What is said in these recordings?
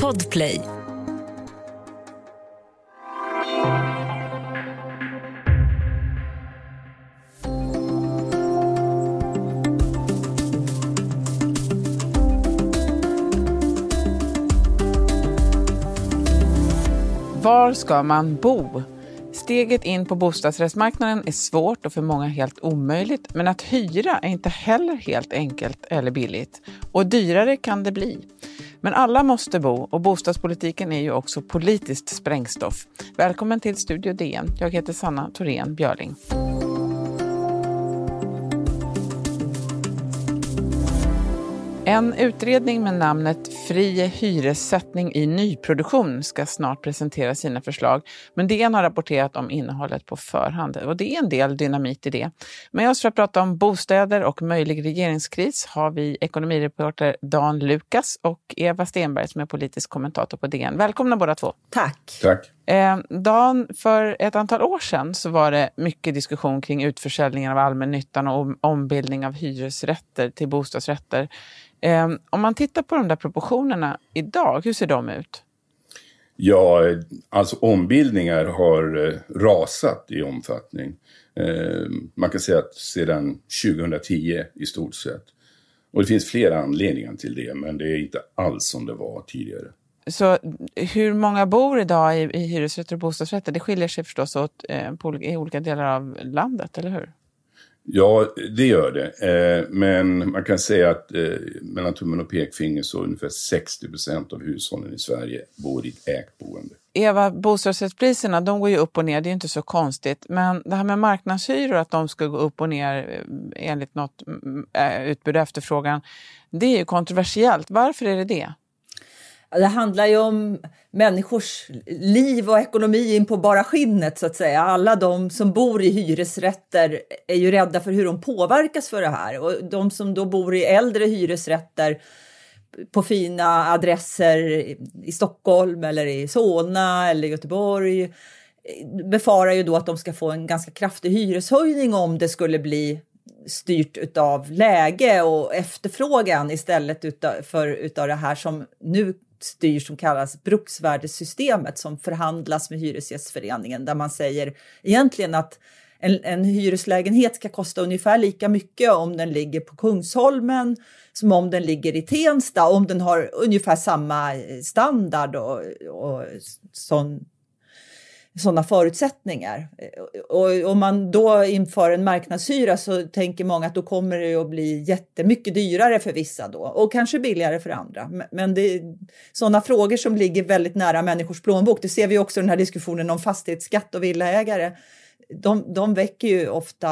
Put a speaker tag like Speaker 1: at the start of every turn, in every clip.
Speaker 1: Podplay.
Speaker 2: Var ska man bo? Steget in på bostadsrättsmarknaden är svårt och för många helt omöjligt, men att hyra är inte heller helt enkelt eller billigt. Och dyrare kan det bli. Men alla måste bo och bostadspolitiken är ju också politiskt sprängstoff. Välkommen till Studio DN. Jag heter Sanna Thorén Björling. En utredning med namnet Fri hyressättning i nyproduktion ska snart presentera sina förslag. Men DN har rapporterat om innehållet på förhand och det är en del dynamit i det. Med oss för att prata om bostäder och möjlig regeringskris har vi ekonomireporter Dan Lukas och Eva Stenberg som är politisk kommentator på DN. Välkomna båda två.
Speaker 3: Tack.
Speaker 4: Tack.
Speaker 2: Eh, Dan, för ett antal år sedan så var det mycket diskussion kring utförsäljningen av allmännyttan och ombildning av hyresrätter till bostadsrätter. Eh, om man tittar på de där proportionerna idag, hur ser de ut?
Speaker 4: Ja, alltså ombildningar har eh, rasat i omfattning. Eh, man kan säga att sedan 2010 i stort sett. Och det finns flera anledningar till det, men det är inte alls som det var tidigare.
Speaker 2: Så hur många bor idag i, i hyresrätter och bostadsrätter? Det skiljer sig förstås åt eh, på, i olika delar av landet, eller hur?
Speaker 4: Ja, det gör det. Eh, men man kan säga att eh, mellan tummen och pekfinger så ungefär 60 procent av hushållen i Sverige bor i ett ägt boende.
Speaker 2: Eva, bostadsrättspriserna de går ju upp och ner, det är inte så konstigt. Men det här med marknadshyror, att de ska gå upp och ner eh, enligt något äh, utbud och efterfrågan, det är ju kontroversiellt. Varför är det det?
Speaker 3: Det handlar ju om människors liv och ekonomi in på bara skinnet så att säga. Alla de som bor i hyresrätter är ju rädda för hur de påverkas för det här och de som då bor i äldre hyresrätter på fina adresser i Stockholm eller i Solna eller Göteborg befarar ju då att de ska få en ganska kraftig hyreshöjning om det skulle bli styrt utav läge och efterfrågan istället utav, för utav det här som nu styr som kallas bruksvärdessystemet som förhandlas med Hyresgästföreningen där man säger egentligen att en, en hyreslägenhet ska kosta ungefär lika mycket om den ligger på Kungsholmen som om den ligger i Tensta, om den har ungefär samma standard och, och sån sådana förutsättningar. Eh, och om man då inför en marknadshyra så tänker många att då kommer det att bli jättemycket dyrare för vissa då och kanske billigare för andra. Men det är sådana frågor som ligger väldigt nära människors plånbok. Det ser vi också i den här diskussionen om fastighetsskatt och villaägare. De, de väcker ju ofta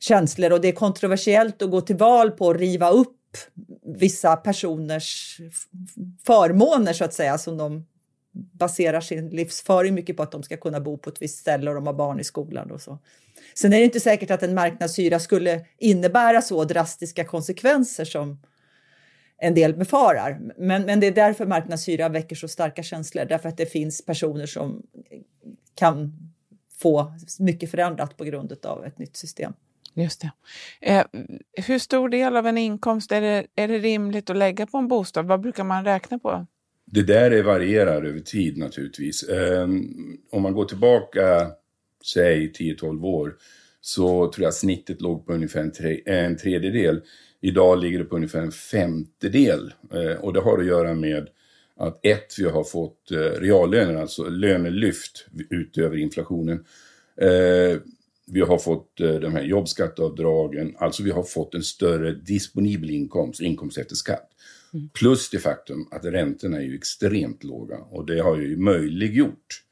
Speaker 3: känslor och det är kontroversiellt att gå till val på att riva upp vissa personers förmåner så att säga som de baserar sin livsföring mycket på att de ska kunna bo på ett visst ställe och de har barn i skolan och så. Sen är det inte säkert att en marknadshyra skulle innebära så drastiska konsekvenser som en del befarar. Men, men det är därför marknadshyra väcker så starka känslor, därför att det finns personer som kan få mycket förändrat på grund av ett nytt system.
Speaker 2: Just det. Eh, hur stor del av en inkomst är det, är det rimligt att lägga på en bostad? Vad brukar man räkna på?
Speaker 4: Det där varierar över tid naturligtvis. Ehm, om man går tillbaka, säg 10-12 år, så tror jag snittet låg på ungefär en, tre, en tredjedel. Idag ligger det på ungefär en femtedel. Ehm, och det har att göra med att ett, vi har fått eh, reallöner, alltså lönelyft utöver inflationen. Ehm, vi har fått eh, de här jobbskatteavdragen, alltså vi har fått en större disponibel inkomst, inkomst efter skatt. Mm. Plus det faktum att räntorna är ju extremt låga och det har ju möjliggjort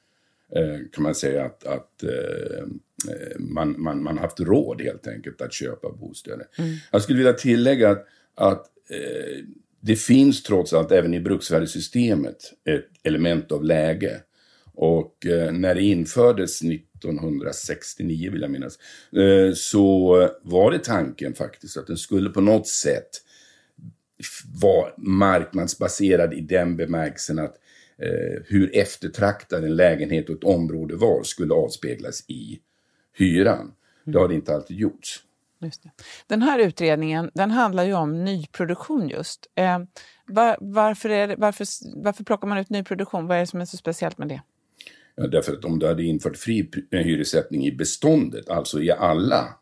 Speaker 4: eh, kan man säga att, att eh, man, man, man haft råd helt enkelt att köpa bostäder. Mm. Jag skulle vilja tillägga att, att eh, det finns trots allt även i bruksvärdessystemet ett element av läge. Och eh, när det infördes 1969 vill jag minnas, eh, så var det tanken faktiskt att den skulle på något sätt var marknadsbaserad i den bemärkelsen att eh, hur eftertraktad en lägenhet och ett område var skulle avspeglas i hyran. Det har det inte alltid gjorts.
Speaker 2: Den här utredningen den handlar ju om nyproduktion just. Eh, var, varför, det, varför, varför plockar man ut nyproduktion? Vad är det som är så speciellt med det?
Speaker 4: Ja, därför att om du hade infört fri hyressättning i beståndet, alltså i alla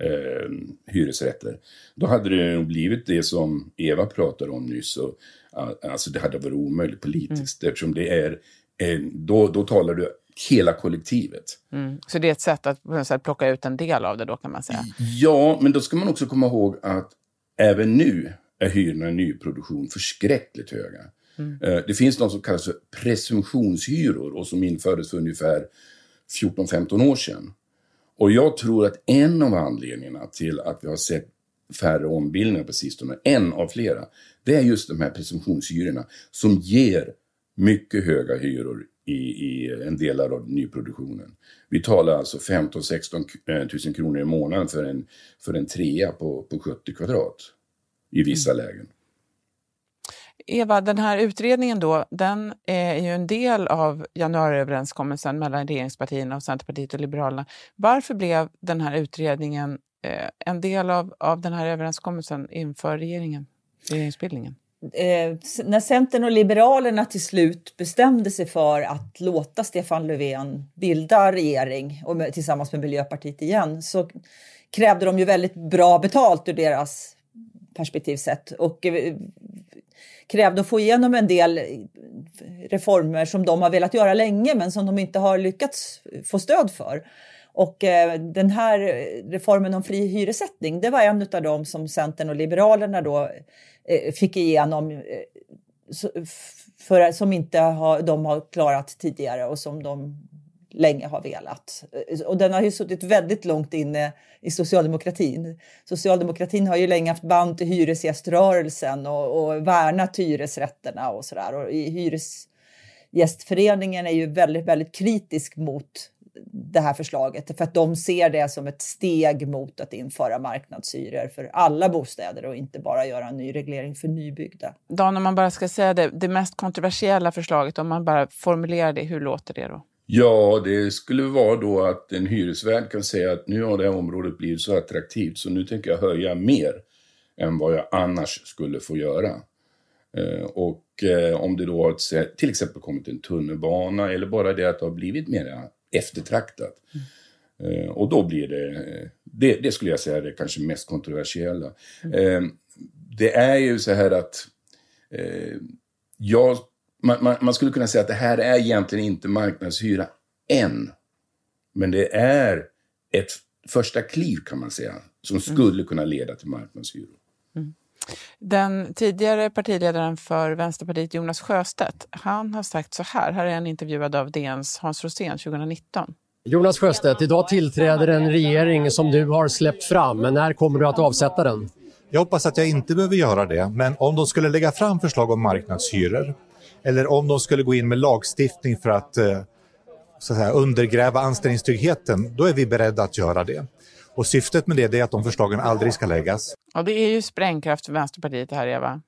Speaker 4: eh, hyresrätter, då hade det nog blivit det som Eva pratade om nyss. Och, alltså det hade varit omöjligt politiskt mm. eftersom det är, eh, då, då talar du hela kollektivet.
Speaker 2: Mm. Så det är ett sätt att, att plocka ut en del av det då kan man säga?
Speaker 4: Ja, men då ska man också komma ihåg att även nu är hyrorna i nyproduktion förskräckligt höga. Mm. Eh, det finns något som kallas för presumtionshyror och som infördes för ungefär 14-15 år sedan. Och jag tror att en av anledningarna till att vi har sett färre ombildningar på sistone, en av flera, det är just de här presumtionshyrorna som ger mycket höga hyror i, i en del av nyproduktionen. Vi talar alltså 15-16 000 eh, kronor i månaden för en, för en trea på, på 70 kvadrat i vissa mm. lägen.
Speaker 2: Eva, den här utredningen då, den är ju en del av januariöverenskommelsen mellan regeringspartierna och Centerpartiet och Liberalerna. Varför blev den här utredningen eh, en del av, av den här överenskommelsen inför regeringen, regeringsbildningen?
Speaker 3: Eh, när Centern och Liberalerna till slut bestämde sig för att låta Stefan Löfven bilda regering och med, tillsammans med Miljöpartiet igen så krävde de ju väldigt bra betalt ur deras perspektiv sett och eh, krävde att få igenom en del eh, reformer som de har velat göra länge men som de inte har lyckats eh, få stöd för. Och eh, den här eh, reformen om fri hyressättning, det var en av dem som Centern och Liberalerna då eh, fick igenom eh, för, som inte har, de har klarat tidigare och som de länge har velat. Eh, och den har ju suttit väldigt långt inne i socialdemokratin. Socialdemokratin har ju länge haft band till hyresgäströrelsen och, och värnat hyresrätterna och sådär. Och Hyresgästföreningen är ju väldigt, väldigt kritisk mot det här förslaget för att de ser det som ett steg mot att införa marknadshyror för alla bostäder och inte bara göra en ny reglering för nybyggda.
Speaker 2: Dan, om man bara ska säga det, det mest kontroversiella förslaget, om man bara formulerar det, hur låter det då?
Speaker 4: Ja, det skulle vara då att en hyresvärd kan säga att nu har det här området blivit så attraktivt så nu tänker jag höja mer än vad jag annars skulle få göra. Eh, och eh, om det då har till exempel kommit en tunnelbana eller bara det att det har blivit mer eftertraktat. Mm. Och då blir det, det, det, skulle jag säga är det kanske mest kontroversiella. Mm. Det är ju så här att jag man, man, man, skulle kunna säga att det här är egentligen inte marknadshyra än. Men det är ett första kliv kan man säga, som mm. skulle mm. kunna leda till marknadshyror. Mm.
Speaker 2: Den tidigare partiledaren för Vänsterpartiet, Jonas Sjöstedt, han har sagt så här, här är en intervjuad av DNs Hans Rosén 2019.
Speaker 1: Jonas Sjöstedt, idag tillträder en regering som du har släppt fram, men när kommer du att avsätta den?
Speaker 5: Jag hoppas att jag inte behöver göra det, men om de skulle lägga fram förslag om marknadshyror eller om de skulle gå in med lagstiftning för att, eh, så att säga, undergräva anställningstryggheten, då är vi beredda att göra det. Och syftet med det är att de förslagen aldrig ska läggas.
Speaker 2: Ja, det är ju sprängkraft för Vänsterpartiet det här, Eva.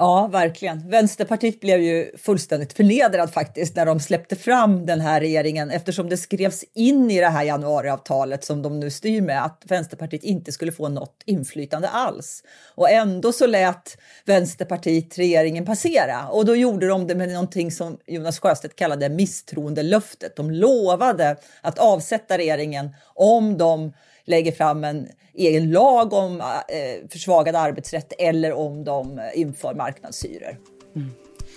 Speaker 3: Ja, verkligen. Vänsterpartiet blev ju fullständigt förnedrad faktiskt när de släppte fram den här regeringen eftersom det skrevs in i det här januariavtalet som de nu styr med att Vänsterpartiet inte skulle få något inflytande alls. Och ändå så lät Vänsterpartiet regeringen passera och då gjorde de det med någonting som Jonas Sjöstedt kallade misstroendelöftet. De lovade att avsätta regeringen om de lägger fram en egen lag om eh, försvagad arbetsrätt eller om de inför marknadshyror. Mm.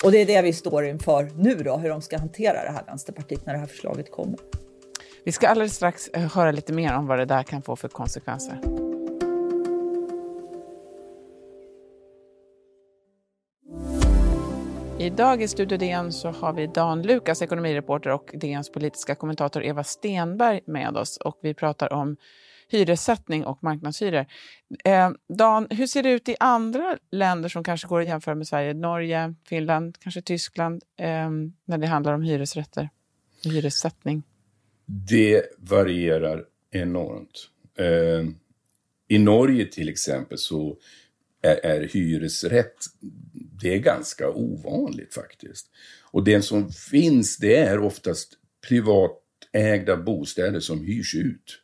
Speaker 3: Och det är det vi står inför nu då, hur de ska hantera det här Vänsterpartiet när det här förslaget kommer.
Speaker 2: Vi ska alldeles strax eh, höra lite mer om vad det där kan få för konsekvenser. Idag i Studio DN så har vi Dan Lukas, ekonomireporter och DNs politiska kommentator Eva Stenberg med oss och vi pratar om hyressättning och marknadshyror. Eh, Dan, hur ser det ut i andra länder som kanske går att jämföra med Sverige? Norge, Finland, kanske Tyskland, eh, när det handlar om hyresrätter och hyressättning?
Speaker 4: Det varierar enormt. Eh, I Norge till exempel så är, är hyresrätt, det är ganska ovanligt faktiskt. Och det som finns, det är oftast privatägda bostäder som hyrs ut.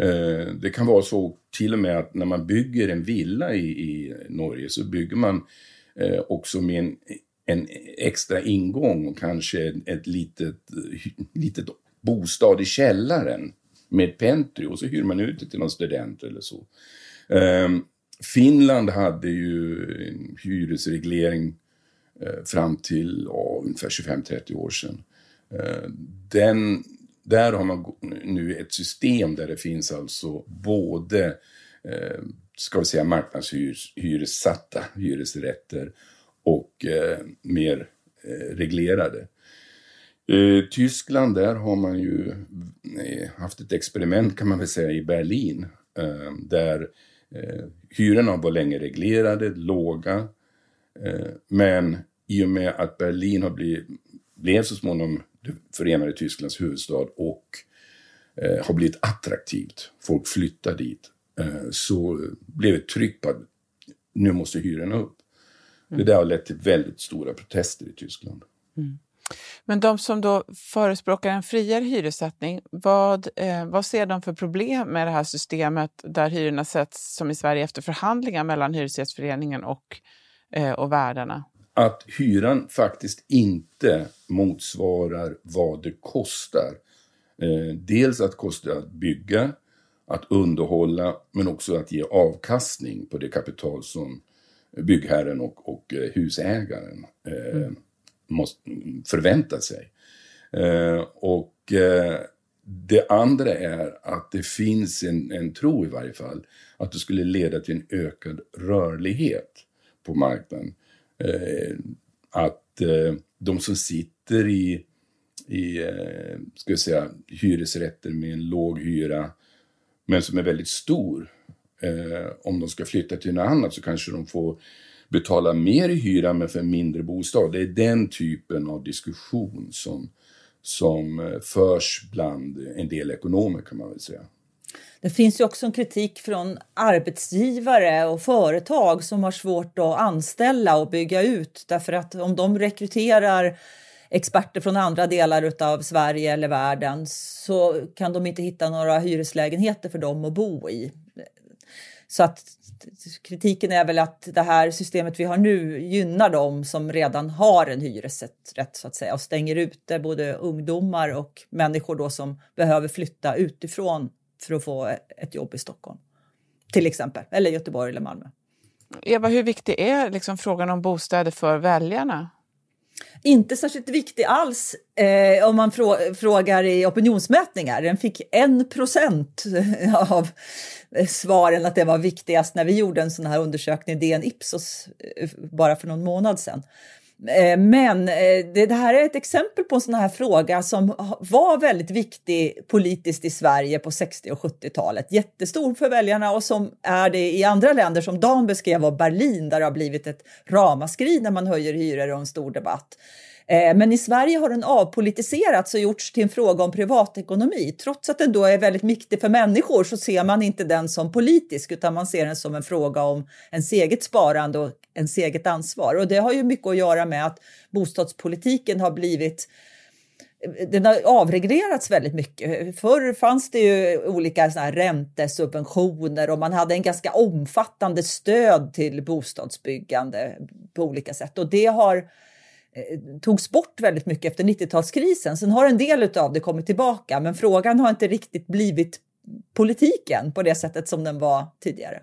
Speaker 4: Eh, det kan vara så till och med att när man bygger en villa i, i Norge så bygger man eh, också med en, en extra ingång och kanske ett litet, litet bostad i källaren med pentry och så hyr man ut det till någon student eller så. Ehm, Finland hade ju en hyresreglering eh, fram till uh, ungefär 25-30 år sedan. Eh, den, där har man nu ett system där det finns alltså både eh, ska vi säga marknadshyressatta hyresrätter och eh, mer eh, reglerade. Eh, Tyskland, där har man ju eh, haft ett experiment kan man väl säga i Berlin eh, där eh, hyrorna var länge reglerade, låga. men i och med att Berlin har blivit, blev så småningom det förenade Tysklands huvudstad och har blivit attraktivt, folk flyttar dit, så blev ett tryck på att nu måste hyrorna upp. Det där har lett till väldigt stora protester i Tyskland. Mm.
Speaker 2: Men de som då förespråkar en friare hyressättning, vad, eh, vad ser de för problem med det här systemet där hyrorna sätts som i Sverige efter förhandlingar mellan Hyresgästföreningen och, eh, och värdarna?
Speaker 4: Att hyran faktiskt inte motsvarar vad det kostar. Eh, dels att kosta att bygga, att underhålla, men också att ge avkastning på det kapital som byggherren och, och eh, husägaren eh, mm. måste förvänta sig. Eh, och det andra är att det finns en, en tro i varje fall att det skulle leda till en ökad rörlighet på marknaden. Eh, att eh, de som sitter i, i eh, ska jag säga, hyresrätter med en låg hyra men som är väldigt stor Eh, om de ska flytta till något annat så kanske de får betala mer i hyra men för en mindre bostad. Det är den typen av diskussion som, som eh, förs bland en del ekonomer kan man väl säga.
Speaker 3: Det finns ju också en kritik från arbetsgivare och företag som har svårt att anställa och bygga ut därför att om de rekryterar experter från andra delar av Sverige eller världen så kan de inte hitta några hyreslägenheter för dem att bo i. Så att kritiken är väl att det här systemet vi har nu gynnar dem som redan har en hyresrätt så att säga och stänger ute både ungdomar och människor då som behöver flytta utifrån för att få ett jobb i Stockholm. Till exempel, eller Göteborg eller Malmö.
Speaker 2: Eva, hur viktig är liksom frågan om bostäder för väljarna?
Speaker 3: Inte särskilt viktig alls eh, om man frå frågar i opinionsmätningar. Den fick en procent av svaren att det var viktigast när vi gjorde en sån här undersökning, DN Ipsos, eh, bara för någon månad sedan. Eh, men eh, det här är ett exempel på en sån här fråga som var väldigt viktig politiskt i Sverige på 60 och 70-talet. Jättestor för väljarna och som är det i andra länder som Dan beskrev var Berlin där det har blivit ett ramaskri när man höjer hyror och en stor debatt. Eh, men i Sverige har den avpolitiserats och gjorts till en fråga om privatekonomi. Trots att den då är väldigt viktig för människor så ser man inte den som politisk utan man ser den som en fråga om ens eget sparande och ens eget ansvar. Och det har ju mycket att göra med att bostadspolitiken har blivit den har avreglerats väldigt mycket. Förr fanns det ju olika såna räntesubventioner och man hade en ganska omfattande stöd till bostadsbyggande på olika sätt. Och det har Eh, togs bort väldigt mycket efter 90-talskrisen. Sen har en del av det kommit tillbaka, men frågan har inte riktigt blivit politiken på det sättet som den var tidigare.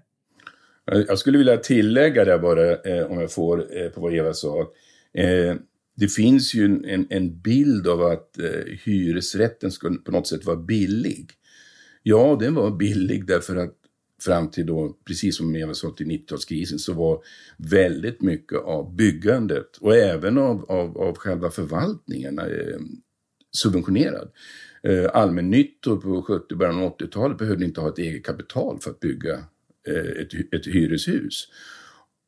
Speaker 4: Jag skulle vilja tillägga det bara, eh, om jag får, eh, på vad Eva sa. Eh, det finns ju en, en bild av att eh, hyresrätten ska på något sätt vara billig. Ja, den var billig därför att fram till då, precis som Eva sa, till 90-talskrisen så var väldigt mycket av byggandet och även av, av, av själva förvaltningen eh, subventionerad. Eh, allmännyttor på 70 början av 80-talet behövde inte ha ett eget kapital för att bygga eh, ett, ett hyreshus.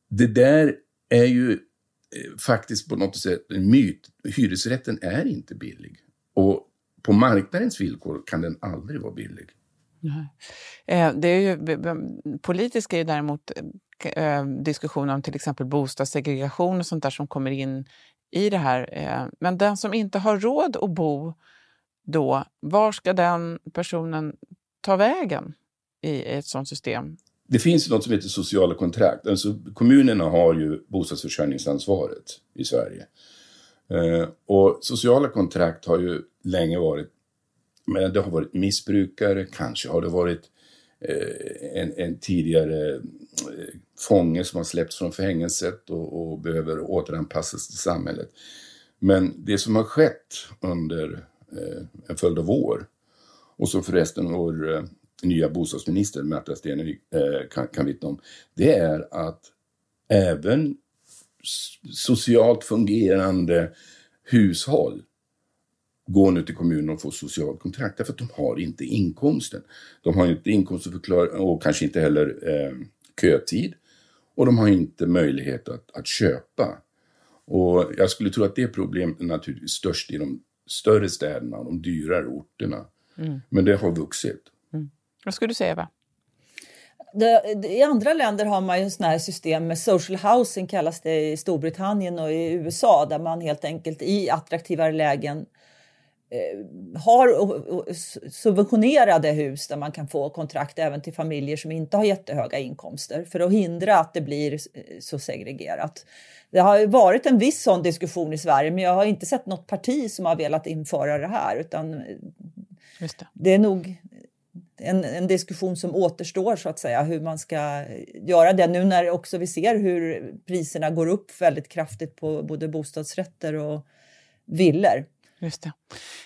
Speaker 4: Det där är ju eh, faktiskt på något sätt en myt. Hyresrätten är inte billig. Och på marknadens villkor kan den aldrig vara billig.
Speaker 2: Eh, det är ju, politiskt är ju däremot eh, eh, diskussion om till exempel bostadssegregation och sånt där som kommer in i det här. Eh, men den som inte har råd att bo då, var ska den personen ta vägen? i ett sånt system?
Speaker 4: Det finns något som heter sociala kontrakt. Alltså, kommunerna har ju bostadsförsörjningsansvaret i Sverige. Eh, och sociala kontrakt har ju länge varit, men det har varit missbrukare, kanske har det varit eh, en, en, tidigare eh, fånge som har släppts från fängelset och, och behöver återanpassas till samhället. Men det som har skett under eh, en följd av år och som förresten vår eh, nya bostadsminister Märta Stenevi eh, kan, kan vittna om, det är att även socialt fungerande hushåll går nu till kommunen och får socialt kontrakt därför att de har inte inkomsten. De har inte inkomst att förklara och kanske inte heller eh, kötid. Och de har inte möjlighet att, att köpa. Och jag skulle tro att det problemet är naturligtvis störst i de större städerna, de dyrare orterna. Mm. Men det har vuxit.
Speaker 2: Mm. Vad skulle du säga Eva?
Speaker 3: I andra länder har man ju sådana här system med social housing kallas det i Storbritannien och i USA där man helt enkelt i attraktivare lägen eh, har subventionerade hus där man kan få kontrakt även till familjer som inte har jättehöga inkomster för att hindra att det blir eh, så segregerat. Det har varit en viss sån diskussion i Sverige men jag har inte sett något parti som har velat införa det här utan det. det. är nog en, en, diskussion som återstår så att säga hur man ska göra det nu när också vi ser hur priserna går upp väldigt kraftigt på både bostadsrätter och villor.
Speaker 2: Just det.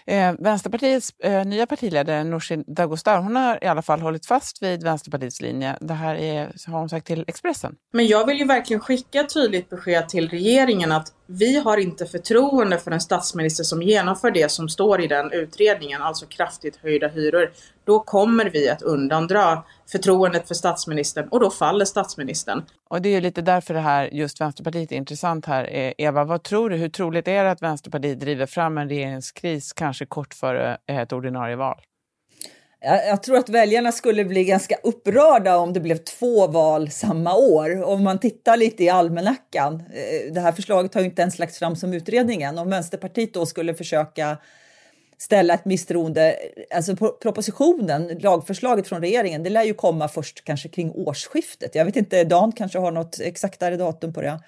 Speaker 2: Eh, Vänsterpartiets eh, nya partiledare Nooshi Dadgostar hon har i alla fall hållit fast vid Vänsterpartiets linje. Det här är, har hon sagt till Expressen.
Speaker 6: Men jag vill ju verkligen skicka ett tydligt besked till regeringen att vi har inte förtroende för en statsminister som genomför det som står i den utredningen, alltså kraftigt höjda hyror. Då kommer vi att undandra förtroendet för statsministern och då faller statsministern.
Speaker 2: Och det är lite därför det här just Vänsterpartiet är intressant här. Eh, Eva, vad tror du? Hur troligt är det att Vänsterpartiet driver fram en regeringskris kanske kort före eh, ett ordinarie val?
Speaker 3: Jag tror att väljarna skulle bli ganska upprörda om det blev två val samma år. Om man tittar lite i almanackan, eh, det här förslaget har ju inte ens lagts fram som utredningen, om Vänsterpartiet då skulle försöka ställa ett misstroende, eh, alltså propositionen, lagförslaget från regeringen, det lär ju komma först kanske kring årsskiftet. Jag vet inte, Dan kanske har något exaktare datum på det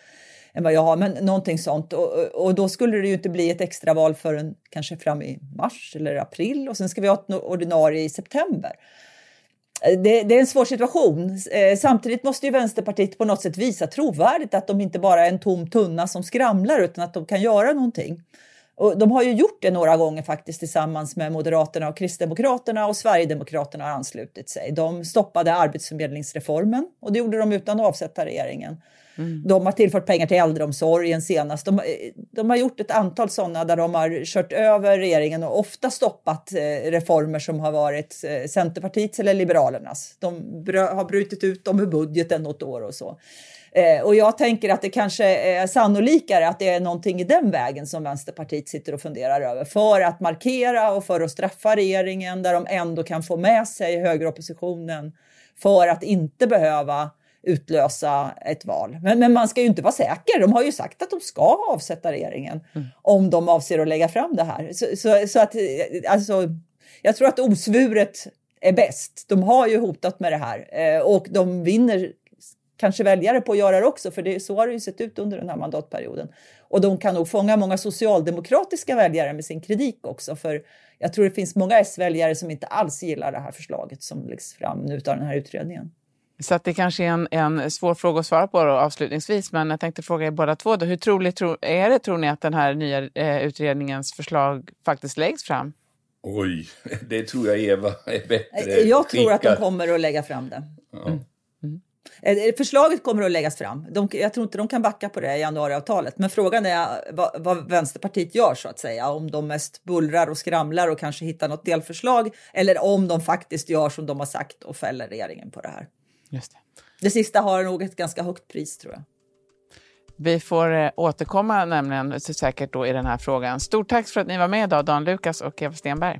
Speaker 3: än vad jag har, men någonting sånt. Och, och då skulle det ju inte bli ett extraval förrän kanske fram i mars eller april och sen ska vi ha ett ordinarie i september. Eh, det, det, är en svår situation. Eh, samtidigt måste ju Vänsterpartiet på något sätt visa trovärdigt att de inte bara är en tom tunna som skramlar utan att de kan göra någonting. Och de har ju gjort det några gånger faktiskt tillsammans med Moderaterna och Kristdemokraterna och Sverigedemokraterna har anslutit sig. De stoppade arbetsförmedlingsreformen och det gjorde de utan att avsätta regeringen. Mm. De har tillfört pengar till äldreomsorgen senast. De, eh, de har gjort ett antal sådana där de har kört över regeringen och ofta stoppat eh, reformer som har varit eh, Centerpartiets eller Liberalernas. De har brutit ut dem ur budgeten något år och så. Eh, och jag tänker att det kanske är sannolikare att det är någonting i den vägen som Vänsterpartiet sitter och funderar över för att markera och för att straffa regeringen där de ändå kan få med sig högeroppositionen för att inte behöva utlösa ett val. Men, men, man ska ju inte vara säker. De har ju sagt att de ska avsätta regeringen mm. om de avser att lägga fram det här. Så, så, så, att, alltså, jag tror att osvuret är bäst. De har ju hotat med det här eh, och de vinner kanske väljare på att göra det också, för det, så har det ju sett ut under den här mandatperioden. Och de kan nog fånga många socialdemokratiska väljare med sin kritik också, för jag tror det finns många S-väljare som inte alls gillar det här förslaget som läggs fram nu av den här utredningen.
Speaker 2: Så det kanske är en, en svår fråga att svara på då, avslutningsvis, men jag tänkte fråga er båda två. Då, hur troligt tro, är det, tror ni, att den här nya eh, utredningens förslag faktiskt läggs fram?
Speaker 4: Oj, det tror jag Eva är bättre
Speaker 3: Jag tror skickad. att de kommer att lägga fram det. Ja. Mm. Mm. Förslaget kommer att läggas fram. De, jag tror inte de kan backa på det i januariavtalet. Men frågan är vad, vad, Vänsterpartiet gör så att säga. Om de mest bullrar och skramlar och kanske hittar något delförslag eller om de faktiskt gör som de har sagt och fäller regeringen på det här.
Speaker 2: Just det.
Speaker 3: det sista har nog ett ganska högt pris tror jag.
Speaker 2: Vi får eh, återkomma nämligen säkert då i den här frågan. Stort tack för att ni var med idag, Dan Lukas och Eva Stenberg.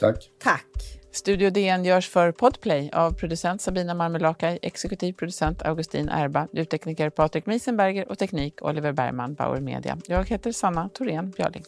Speaker 4: Tack.
Speaker 3: Tack.
Speaker 2: Studio DN görs för Podplay av producent Sabina Marmelakai, exekutiv producent Augustin Erba, ljudtekniker Patrik Miesenberger och teknik Oliver Bergman, Bauer Media. Jag heter Sanna Thorén Björling.